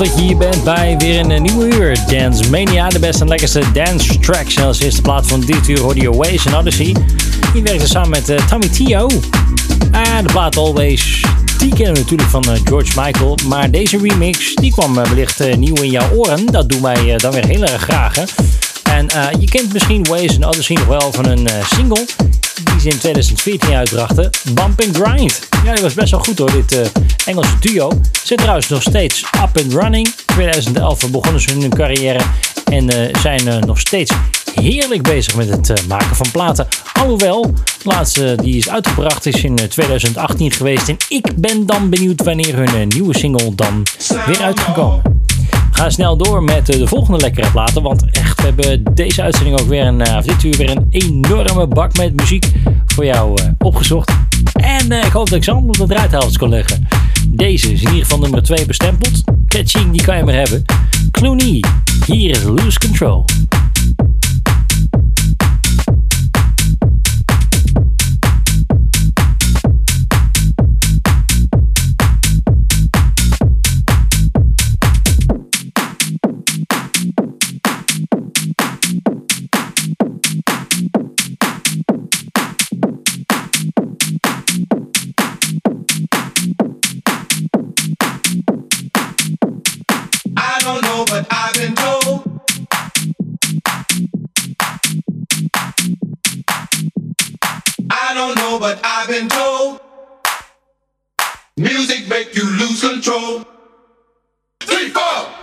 Dat je hier bent bij weer een eh, nieuwe uur. Dance Mania, de beste en lekkerste dance tracks. En als eerste plaat van dit uur hoorde je en Odyssey. Die werkte samen met uh, Tommy Tio. En de plaat Always, die kennen we natuurlijk van uh, George Michael. Maar deze remix, die kwam wellicht nieuw in jouw oren. Dat doen wij dan weer heel erg graag. Hè? En je kent misschien Ways en Odyssey nog wel van een single die ze in 2014 uitbrachten. Bump and Grind. Ja, die was best wel goed hoor, dit uh, Engelse duo. Zit trouwens nog steeds up and running. 2011 begonnen ze hun carrière en zijn nog steeds heerlijk bezig met het maken van platen. Alhoewel, de laatste die is uitgebracht is in 2018 geweest. En ik ben dan benieuwd wanneer hun nieuwe single dan weer uitgekomen ga snel door met de volgende lekkere platen. Want echt, we hebben deze uitzending ook weer een, uh, dit uur weer een enorme bak met muziek voor jou uh, opgezocht. En ik hoop dat ik allemaal op de draaitafels kon leggen. Deze is in ieder nummer 2 bestempeld. Catching, die kan je maar hebben. Clooney, hier is Lose Control. don't know, but I've been told. I don't know, but I've been told. Music make you lose control. Three, four.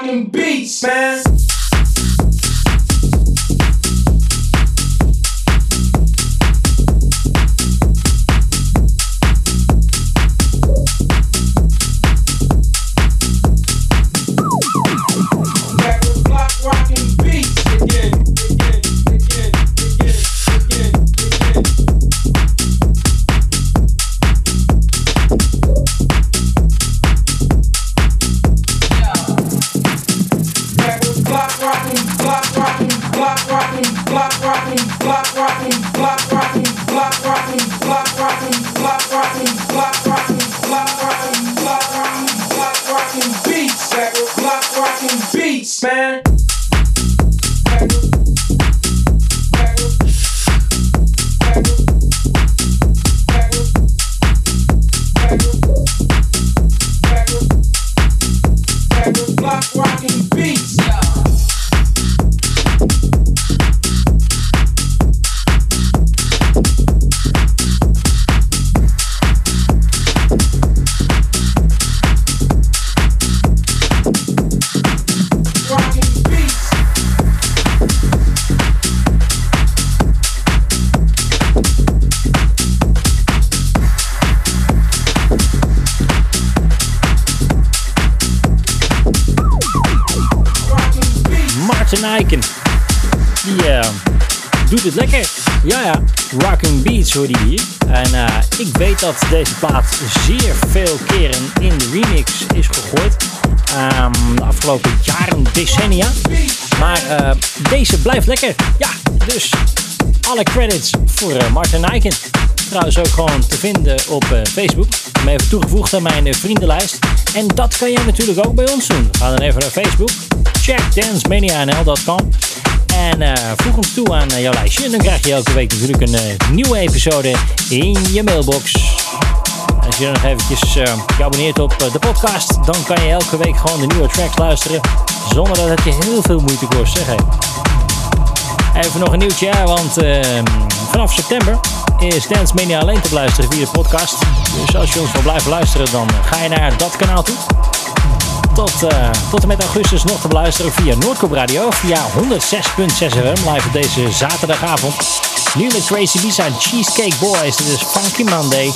Rocking beats, man. En eh, ik weet dat deze plaat zeer veel keren in de remix is gegooid. Ehm, de afgelopen jaren, decennia. Maar eh, deze blijft lekker. Ja, dus alle credits voor eh, Martin Eiken. Trouwens ook gewoon te vinden op Facebook. Ik heb hem even toegevoegd aan mijn vriendenlijst. En dat kan jij natuurlijk ook bij ons doen. Ga dan even naar Facebook. Check dancemania.nl.com En eh, voeg ons toe aan eh, jouw lijstje. En dan krijg je elke week natuurlijk een eh, nieuwe episode in je mailbox. Als je dan nog eventjes je abonneert op de podcast, dan kan je elke week gewoon de nieuwe tracks luisteren. Zonder dat het je heel veel moeite kost, zeg hé. Even nog een nieuwtje, want ehm, vanaf september is Dance Mania alleen te beluisteren via de podcast. Dus als je ons wil blijven luisteren, dan ga je naar dat kanaal toe. Tot, eh, tot en met augustus nog te beluisteren via Noordkoop Radio, via 106.6 FM, live op deze zaterdagavond. Nu met Crazy Lisa Cheesecake Boys, dit is Funky Monday.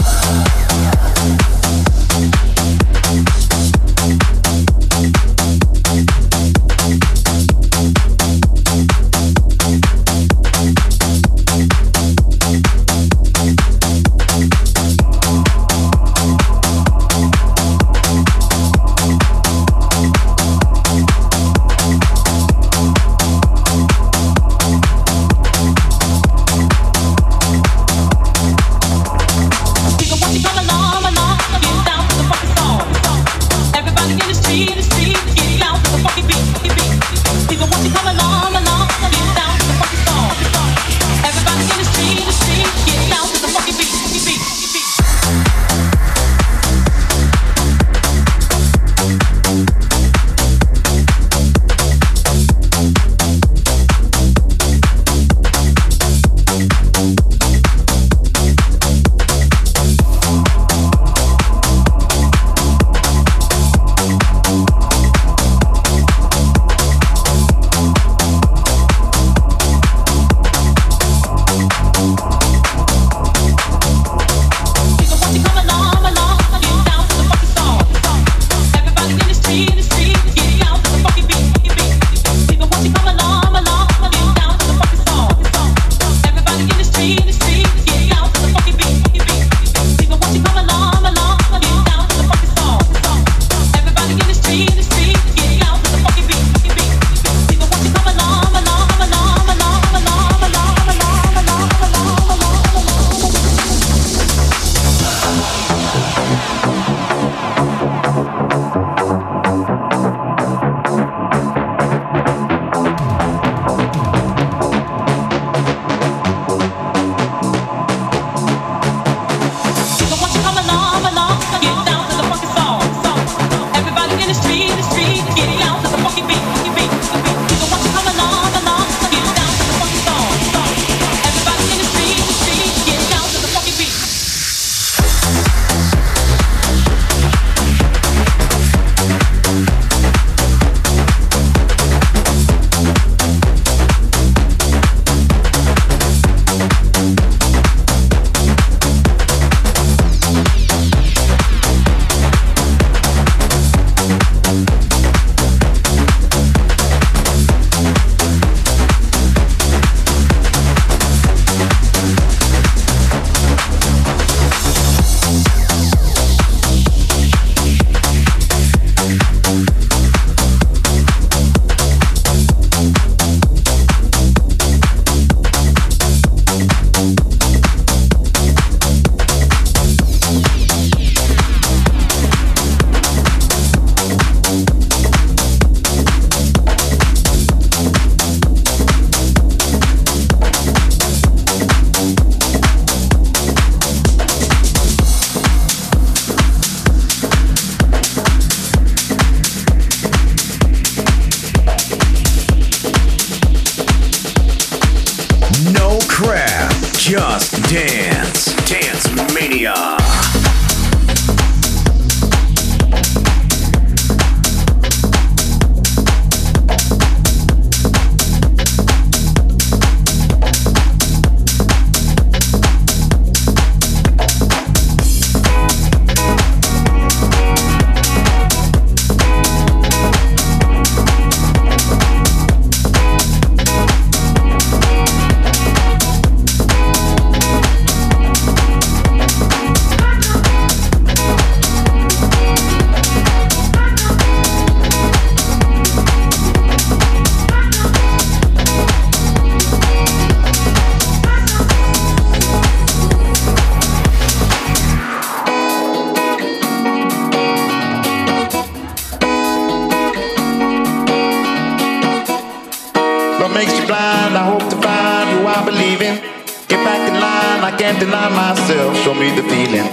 Can't deny myself. Show me the feeling.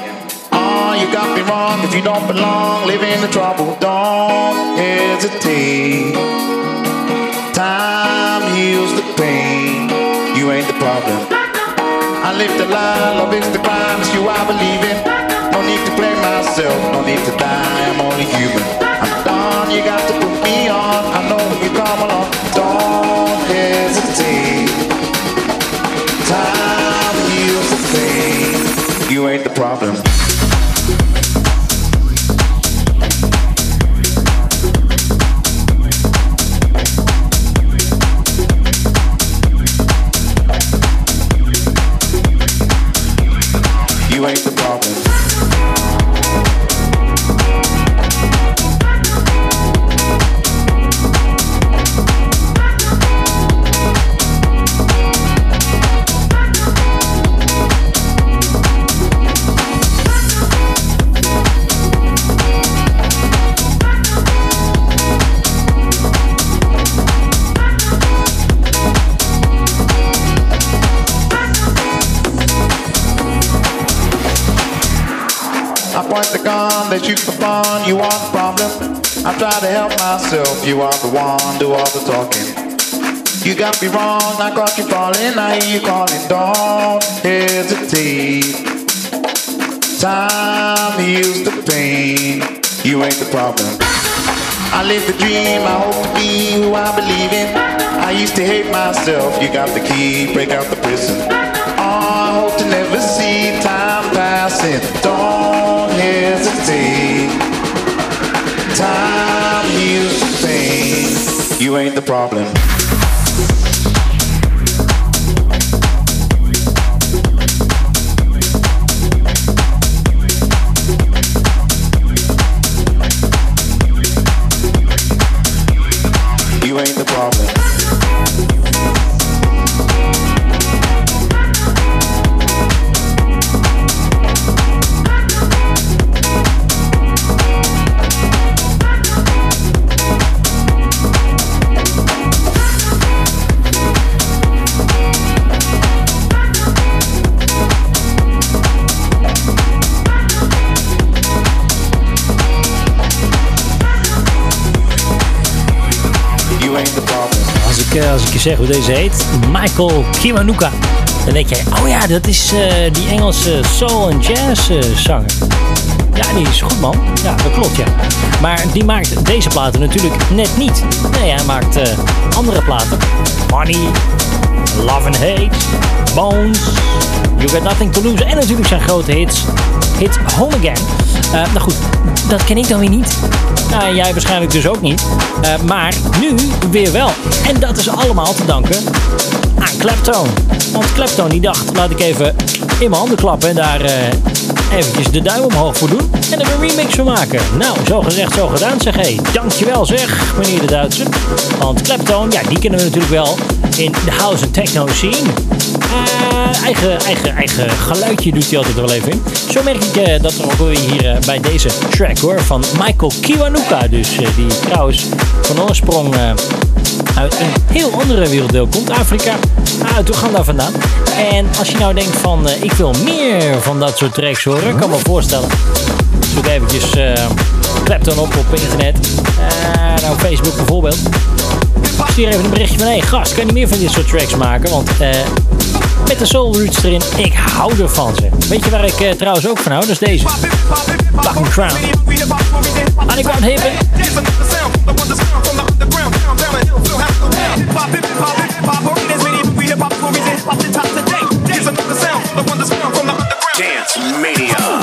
Oh, you got me wrong if you don't belong. Live in the trouble, don't hesitate. Time heals the pain. You ain't the problem. I live the lie, love is the crime. It's you I believe in. No need to blame myself, no need to die. I'm only human. I'm done, you got to put me on. I know when you come along. Don't hesitate. Time. You ain't the problem. Gun, you fun, you are the problem. I try to help myself, you are the one, do all the talking. You got me wrong, I caught you falling, I hear you calling, don't hesitate. Time heals the pain, you ain't the problem. I live the dream, I hope to be who I believe in. I used to hate myself, you got the key, break out the prison. You ain't the problem. Als ik, eh, je zeg hoe deze heet, Michael Kiwanuka. Dan denk je, oh ja, dat is eh, die Engelse soul- en jazz-zanger. ja, die is goed man. Ja, dat klopt ja. Maar die maakt deze platen natuurlijk net niet. Nee, hij maakt eh, andere platen. Money, Love and Hate, Bones, You Got Nothing to Lose. En natuurlijk zijn grote hits. Hit Home Again. Eh, nou goed, dat ken ik dan weer niet. Nou, en jij waarschijnlijk dus ook niet. Eh, maar nu weer wel. En dat is allemaal te danken aan Clapton. Want Clapton die dacht, laat ik even in mijn handen klappen en daar eh, eventjes de duim omhoog voor doen. En er een remix van maken. Nou, zo gezegd, zo gedaan zeg. Hey, dankjewel zeg, meneer de Duitser. Want Clapton, ja, die kennen we natuurlijk wel in de house en techno scene. Eh, eigen, eigen, eigen geluidje doet hij altijd wel even in. Zo merk ik eh, dat ook weer hier eh, bij deze track hoor, van Michael Kiwanuka. Dus die trouwens van oorsprong uit een heel andere werelddeel komt. Afrika, uit Oeganda vandaan. En als je nou denkt van ik wil meer van dat soort tracks horen, kan me voorstellen. Zoek eventjes eh Clapton op op internet. Eh, nou, Facebook bijvoorbeeld. Stuur even een berichtje van... Hey, gast, kan je meer van dit soort tracks maken? Want uh, met de soul roots erin, ik hou ervan ze. Weet je waar ik uh, trouwens ook van hou? Dat is deze. Fucking Crown. Underground Haven. Dance Mania.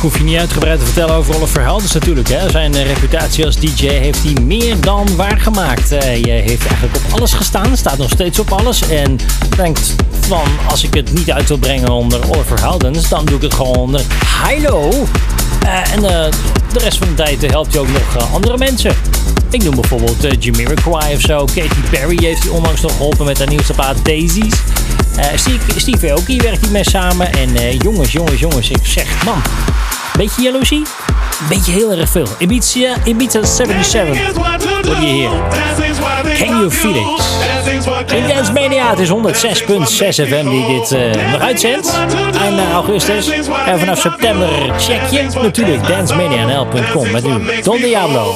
Hoef je niet uitgebreid te vertellen over Oliver Helders natuurlijk. Hè. Zijn eh, reputatie als DJ heeft hij meer dan waargemaakt. Uh, je heeft eigenlijk op alles gestaan, staat nog steeds op alles. En denkt van, als ik het niet uit wil brengen onder Oliver dan doe ik het gewoon onder Hilo. Uh, en de rest van de tijd helpt je ook nog andere mensen. Ik noem bijvoorbeeld uh, Jamiroquai of zo. Katy Perry heeft hij onlangs nog geholpen met haar nieuwste plaat Daisies. Uh, Steve, Steve Aoki werkt hier mee samen. En jongens, jongens, jongens, ik zeg, man, Beetje jaloezie? Beetje heel erg veel. Ibiza, Ibiza 77. Wat je hier? Can you feel it? In Dance Mania, het is 106.6 FM die dit uh, nog uitzendt. Einde augustus. En vanaf september check je natuurlijk dancemania.nl.com met u, Don Diablo.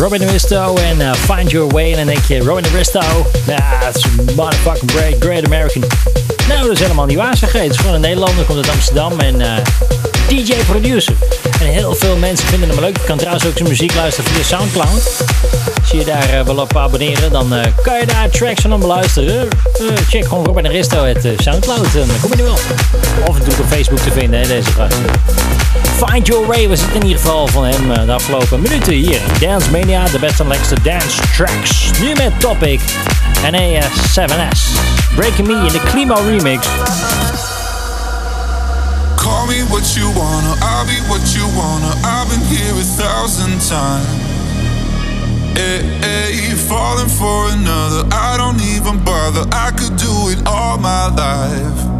Robin Risto en uh, Find Your Way. En dan denk je, Robin Risto, is een motherfucking great, great American. Nou, dat is helemaal niet waar zeg. Het is gewoon een Nederlander, komt uit Amsterdam en uh, DJ-producer. En heel veel mensen vinden hem leuk. Je kan trouwens ook zijn muziek luisteren via Soundcloud. Als je daar uh, wil op abonneren, dan kan je daar tracks van hem beluisteren. Check gewoon Robin Risto uit Soundcloud en dan kom je er wel. Of natuurlijk op Facebook te vinden, deze gast. Find Your Way was het in ieder geval van hem uh, de afgelopen minuten hier. Dance Mania, de beste en lekkerste dance tracks. Nu met Topic en A7S. Breaking Me in de Climo remix. Call me what you wanna, I'll be what you wanna. I've been here a thousand times. Hey, hey, falling for another, I don't even bother. I could do it all my life.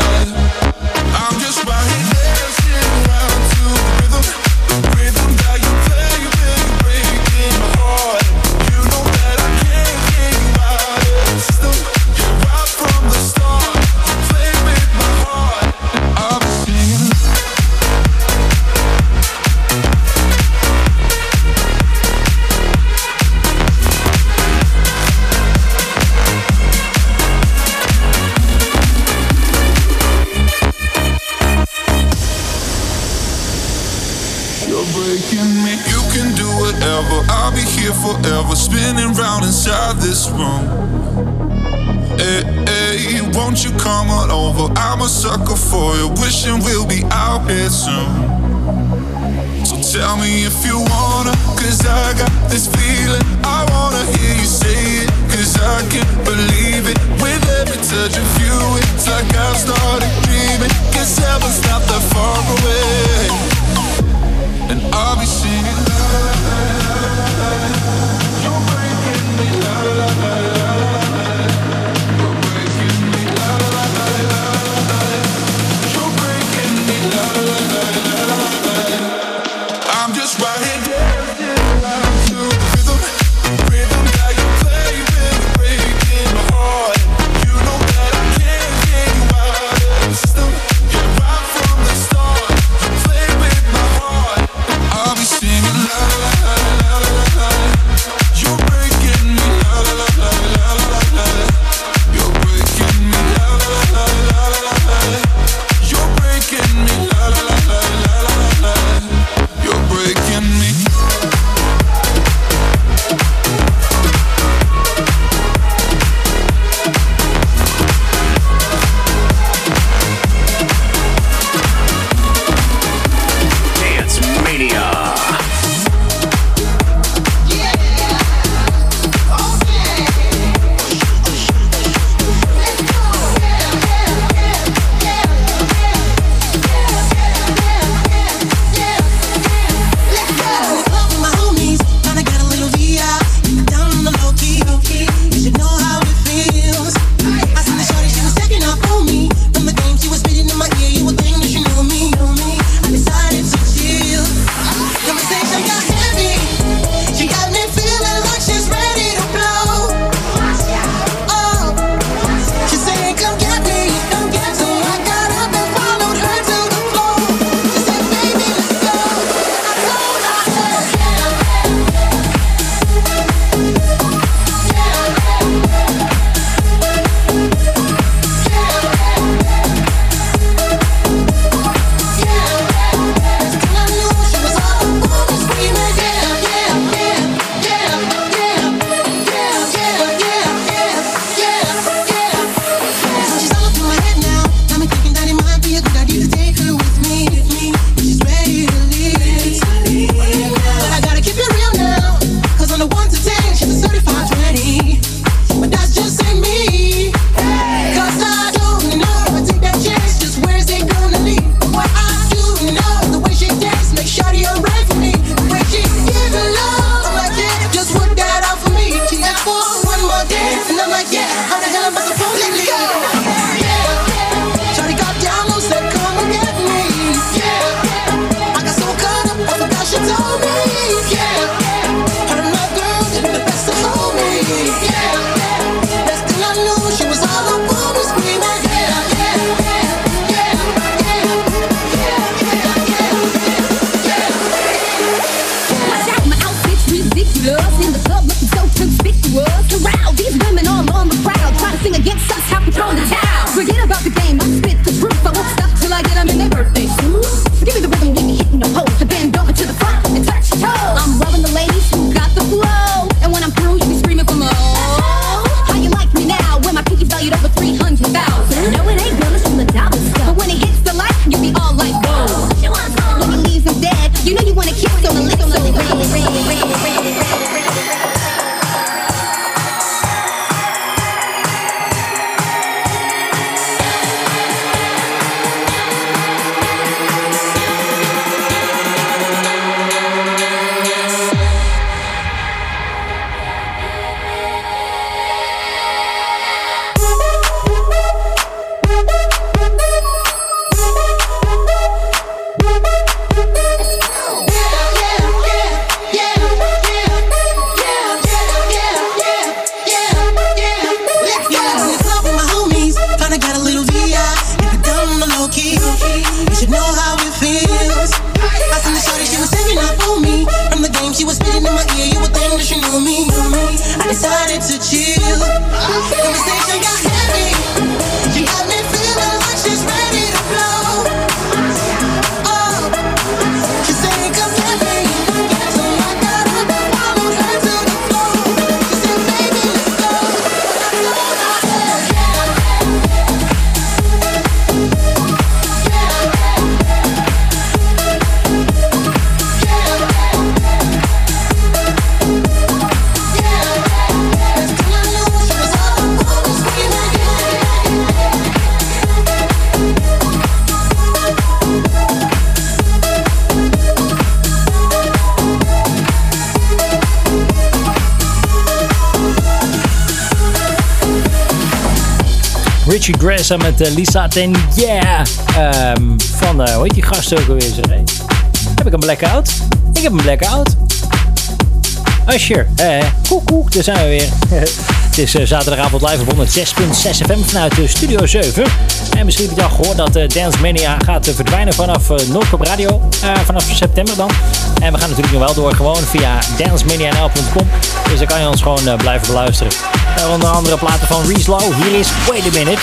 Richie Gressa met eh, Lisa Ten Yeah. Ehm, van, eh hoe heet die gast ook alweer? Zeg? Heb ik een blackout? Ik heb een blackout. Usher, eh, koek koek, daar zijn we weer. Het is eh, zaterdagavond live op 106.6 FM vanuit Studio 7. En misschien heb je al gehoord dat eh, Dance Mania gaat eh, verdwijnen vanaf Noordkop Radio. vanaf september dan. En we gaan natuurlijk nog wel door gewoon via dancemanianl.com. Dus dan kan je ons gewoon blijven beluisteren. Onder andere platen van Reese Low. Hier is Wait a Minute.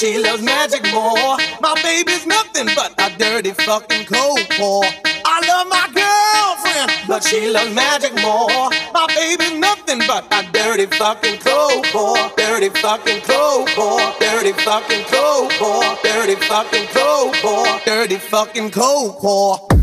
She loves magic more. My baby's nothing but a dirty fucking cold core. I love my girlfriend, but she loves magic more. My baby's nothing but a dirty fucking cold core. Dirty fucking cold core. Dirty fucking cold core. Dirty fucking cold core. Dirty fucking cold core.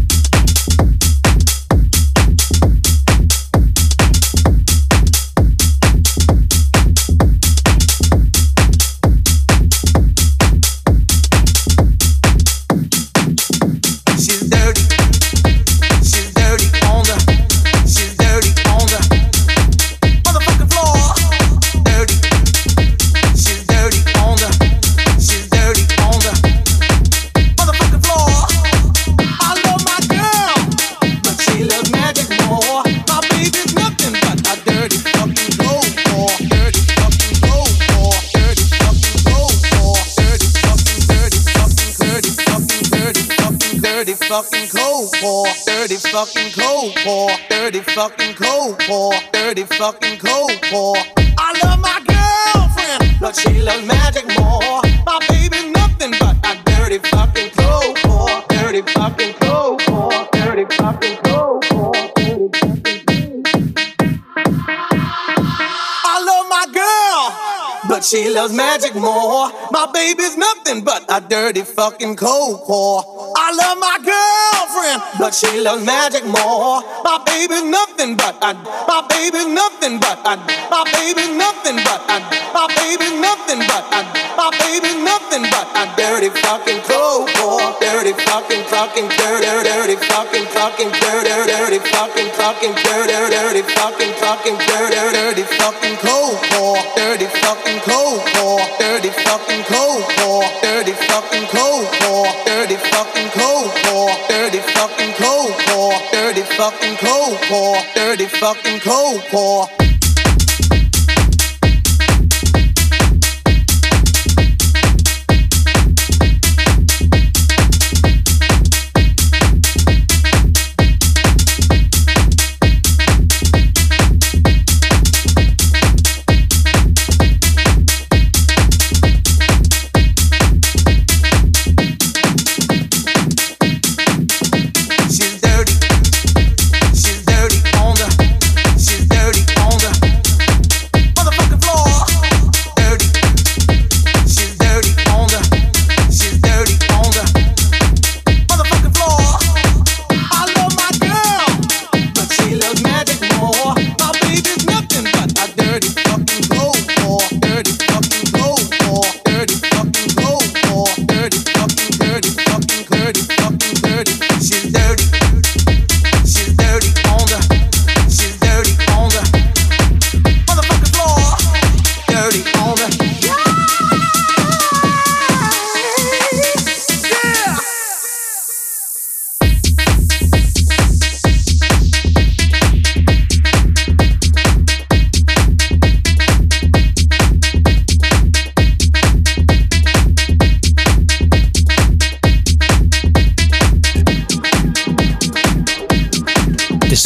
Fucking cold core. Dirty fucking cold core. Dirty fucking cold core. Dirty fucking cold core. I love my girlfriend, but she loves magic more. My baby's nothing but a dirty fucking cold core. Dirty fucking she loves magic more. My baby's nothing but a dirty fucking cold core. I love my girlfriend, but she loves magic more. My baby's nothing but a, my baby's nothing but a, my baby's nothing but a, my baby's nothing but a, my baby's nothing but a dirty fucking cold core. Dirty fucking fucking dirty dirty fucking fucking dirty dirty fucking fucking dirty dirty fucking fucking dirty dirty fucking cold core. Dirty fucking cold core. Dirty fucking cold core. Dirty fucking cold core. Dirty fucking cold core. Dirty fucking cold core. Dirty fucking cold core. Dirty fucking cold core.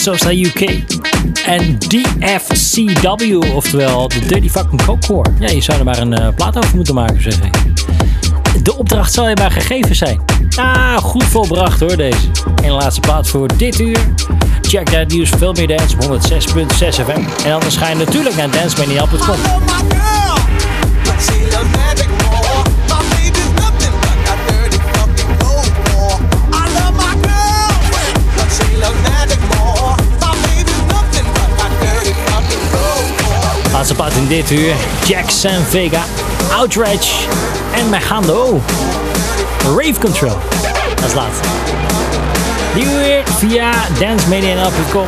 Sosa UK en DFCW, oftewel de Dirty Fucking Core. Ja, je zou er maar een eh, plaat over moeten maken, zeg ik. De opdracht zal je maar gegeven zijn. Ah, goed volbracht hoor, deze. En laatste plaat voor dit uur. Check dat nieuws veel meer dance op 106.6 FM. En anders ga je natuurlijk naar dancemania.com. in dit uur. Jackson Vega, Outrage en Megando. Rave Control. Dat is laatste. Die uur via dancemania.com.